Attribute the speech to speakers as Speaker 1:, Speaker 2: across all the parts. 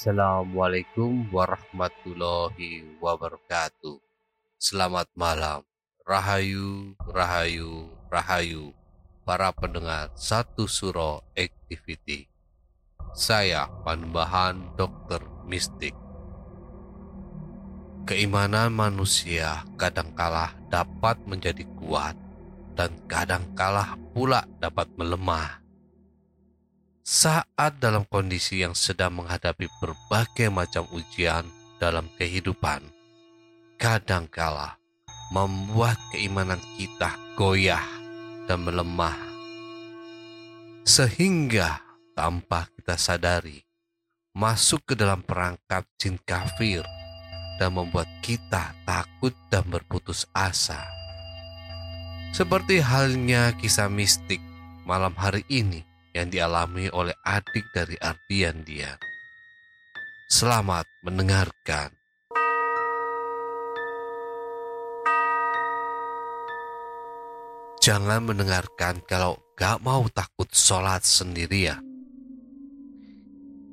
Speaker 1: Assalamualaikum warahmatullahi wabarakatuh. Selamat malam. Rahayu, rahayu, rahayu. Para pendengar satu suro activity. Saya Panembahan Dokter Mistik. Keimanan manusia kadangkala dapat menjadi kuat dan kadangkala pula dapat melemah saat dalam kondisi yang sedang menghadapi berbagai macam ujian dalam kehidupan, kadangkala membuat keimanan kita goyah dan melemah, sehingga tanpa kita sadari masuk ke dalam perangkap jin kafir dan membuat kita takut dan berputus asa. Seperti halnya kisah mistik malam hari ini yang dialami oleh adik dari Ardian dia. Selamat mendengarkan. Jangan mendengarkan kalau gak mau takut sholat sendiri ya.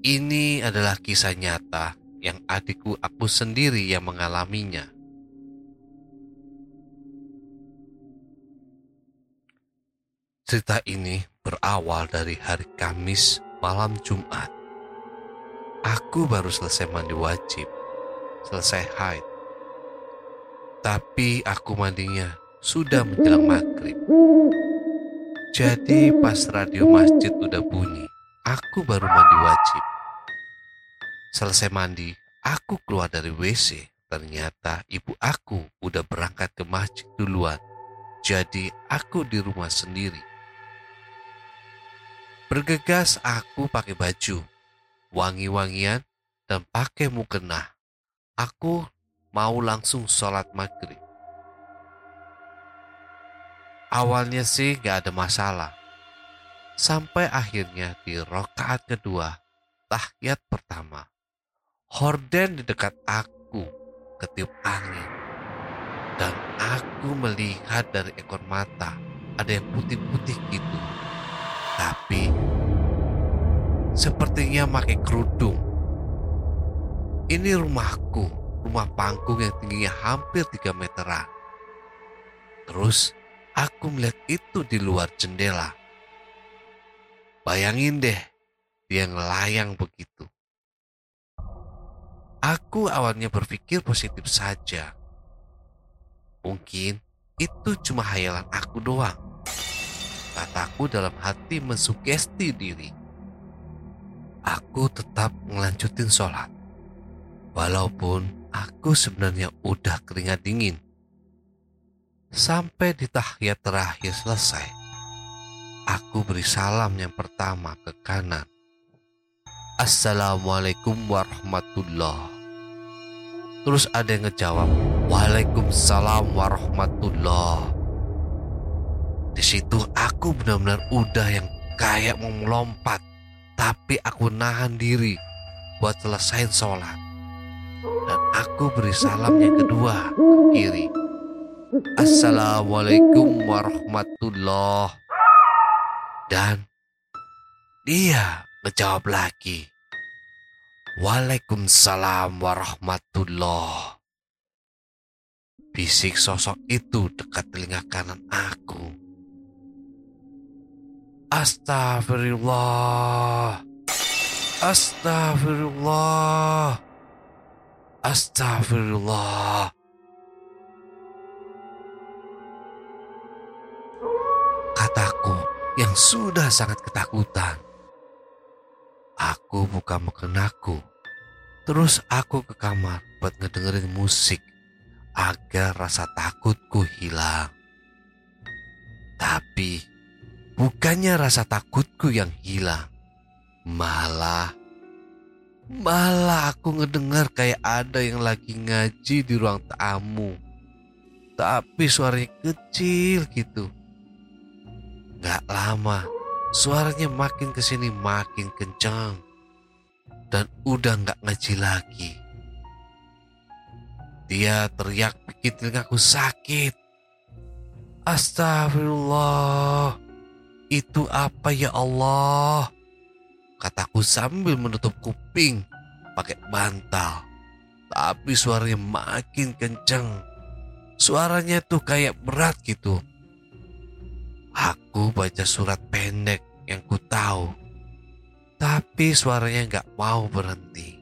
Speaker 1: Ini adalah kisah nyata yang adikku aku sendiri yang mengalaminya. Cerita ini berawal dari hari Kamis malam Jumat. Aku baru selesai mandi wajib, selesai haid. Tapi aku mandinya sudah menjelang maghrib. Jadi pas radio masjid udah bunyi, aku baru mandi wajib. Selesai mandi, aku keluar dari WC. Ternyata ibu aku udah berangkat ke masjid duluan. Jadi aku di rumah sendiri. Bergegas aku pakai baju, wangi-wangian, dan pakai mukena. Aku mau langsung sholat maghrib. Awalnya sih gak ada masalah. Sampai akhirnya di rokaat kedua, tahiyat pertama. Horden di dekat aku ketiup angin. Dan aku melihat dari ekor mata ada yang putih-putih gitu tapi sepertinya pakai kerudung. Ini rumahku, rumah panggung yang tingginya hampir 3 meteran. Terus aku melihat itu di luar jendela. Bayangin deh, dia ngelayang begitu. Aku awalnya berpikir positif saja. Mungkin itu cuma hayalan aku doang kataku dalam hati mensugesti diri. aku tetap ngelanjutin sholat. Walaupun aku sebenarnya udah keringat dingin. Sampai di tahiyat terakhir selesai, aku beri salam yang pertama ke kanan. Assalamualaikum warahmatullah. Terus ada yang ngejawab, Waalaikumsalam warahmatullah. Di situ aku benar-benar udah yang kayak mau melompat, tapi aku nahan diri buat selesai sholat. Dan aku beri salam yang kedua ke kiri. Assalamualaikum warahmatullah. Dan dia ngejawab lagi. Waalaikumsalam warahmatullah. Bisik sosok itu dekat telinga kanan aku. Astagfirullah. Astagfirullah. Astagfirullah. Kataku yang sudah sangat ketakutan. Aku buka mengenaku Terus aku ke kamar buat ngedengerin musik agar rasa takutku hilang. Tapi bukannya rasa takutku yang hilang, malah malah aku ngedengar kayak ada yang lagi ngaji di ruang tamu. Tapi suaranya kecil gitu. Gak lama, suaranya makin ke sini makin kencang dan udah nggak ngaji lagi. Dia teriak bikin telingaku sakit. Astagfirullah. Itu apa ya Allah? Kataku sambil menutup kuping pakai bantal. Tapi suaranya makin kenceng. Suaranya tuh kayak berat gitu. Aku baca surat pendek yang ku tahu tapi suaranya nggak mau berhenti.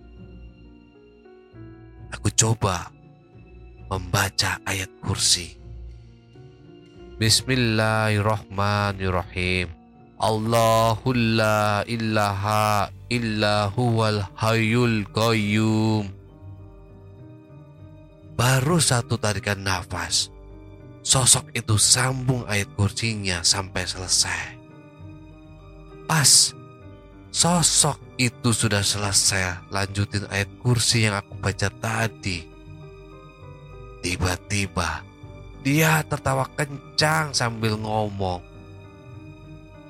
Speaker 1: Aku coba membaca ayat kursi. Bismillahirrahmanirrahim. Allahul la ilaha illa huwal hayyul qayyum. Baru satu tarikan nafas, sosok itu sambung ayat kursinya sampai selesai. Pas Sosok itu sudah selesai lanjutin ayat kursi yang aku baca tadi. Tiba-tiba dia tertawa kencang sambil ngomong.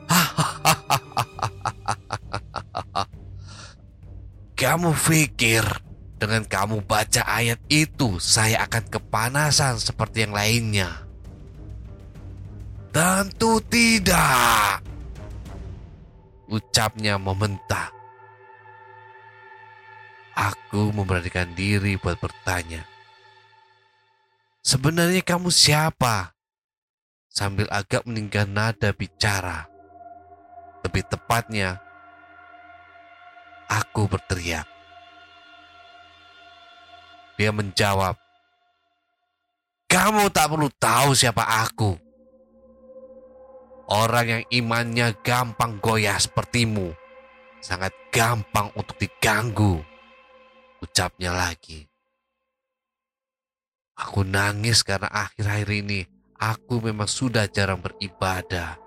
Speaker 1: Kamu pikir dengan kamu baca ayat itu saya akan kepanasan seperti yang lainnya? Tentu tidak ucapnya membentak. Aku memberanikan diri buat bertanya. Sebenarnya kamu siapa? Sambil agak meninggal nada bicara. Lebih tepatnya, aku berteriak. Dia menjawab, "Kamu tak perlu tahu siapa aku." Orang yang imannya gampang goyah sepertimu sangat gampang untuk diganggu. Ucapnya lagi. Aku nangis karena akhir-akhir ini aku memang sudah jarang beribadah.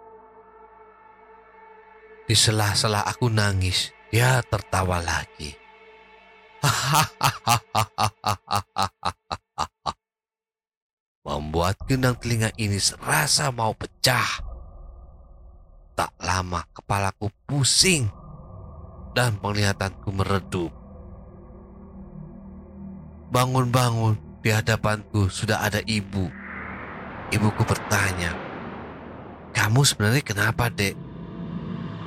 Speaker 1: Di sela-sela aku nangis, dia tertawa lagi. Membuat gendang telinga ini serasa mau pecah. Tak lama kepalaku pusing dan penglihatanku meredup. Bangun-bangun di hadapanku sudah ada ibu. Ibuku bertanya, kamu sebenarnya kenapa dek?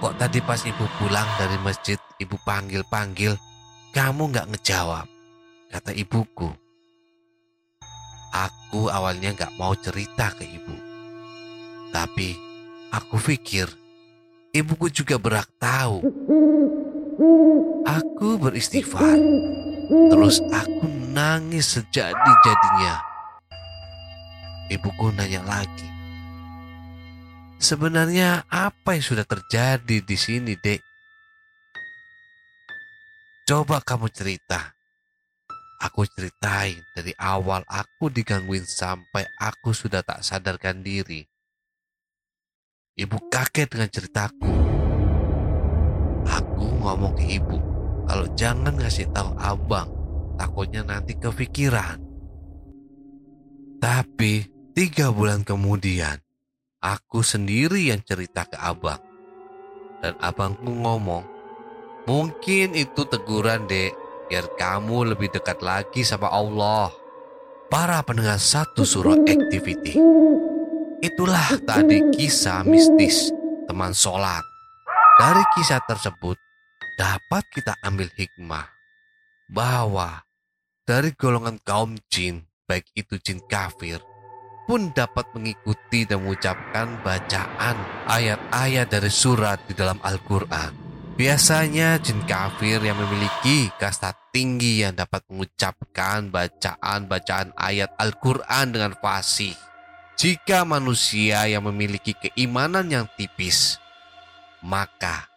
Speaker 1: Kok tadi pas ibu pulang dari masjid ibu panggil-panggil, kamu nggak ngejawab? Kata ibuku. Aku awalnya nggak mau cerita ke ibu. Tapi aku pikir ibuku juga berhak tahu. Aku beristighfar, terus aku nangis sejadi-jadinya. Ibuku nanya lagi, sebenarnya apa yang sudah terjadi di sini, dek? Coba kamu cerita. Aku ceritain dari awal aku digangguin sampai aku sudah tak sadarkan diri. Ibu kaget dengan ceritaku. Aku ngomong ke ibu, kalau jangan ngasih tahu abang, takutnya nanti kepikiran. Tapi tiga bulan kemudian, aku sendiri yang cerita ke abang. Dan abangku ngomong, mungkin itu teguran dek, biar kamu lebih dekat lagi sama Allah. Para pendengar satu surah activity. Itulah tadi kisah mistis teman sholat. Dari kisah tersebut dapat kita ambil hikmah bahwa dari golongan kaum jin baik itu jin kafir, pun dapat mengikuti dan mengucapkan bacaan ayat-ayat dari surat di dalam Al-Quran. Biasanya jin kafir yang memiliki kasta tinggi yang dapat mengucapkan bacaan-bacaan ayat Al-Quran dengan fasih. Jika manusia yang memiliki keimanan yang tipis, maka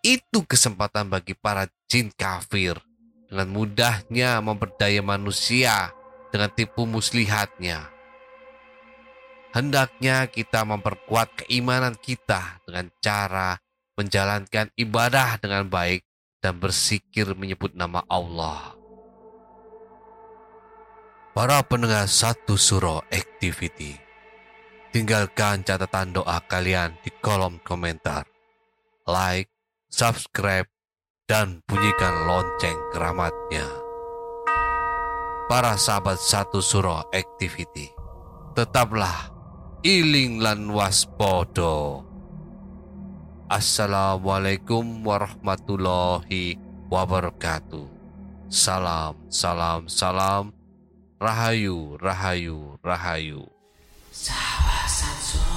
Speaker 1: itu kesempatan bagi para jin kafir dengan mudahnya memperdaya manusia dengan tipu muslihatnya. Hendaknya kita memperkuat keimanan kita dengan cara menjalankan ibadah dengan baik dan bersikir menyebut nama Allah. Para pendengar satu suro activity, tinggalkan catatan doa kalian di kolom komentar. Like, subscribe, dan bunyikan lonceng keramatnya para sahabat satu suro activity. Tetaplah iling lan waspodo. Assalamualaikum warahmatullahi wabarakatuh. Salam, salam, salam. Rahayu, rahayu, rahayu.
Speaker 2: Sahabat satu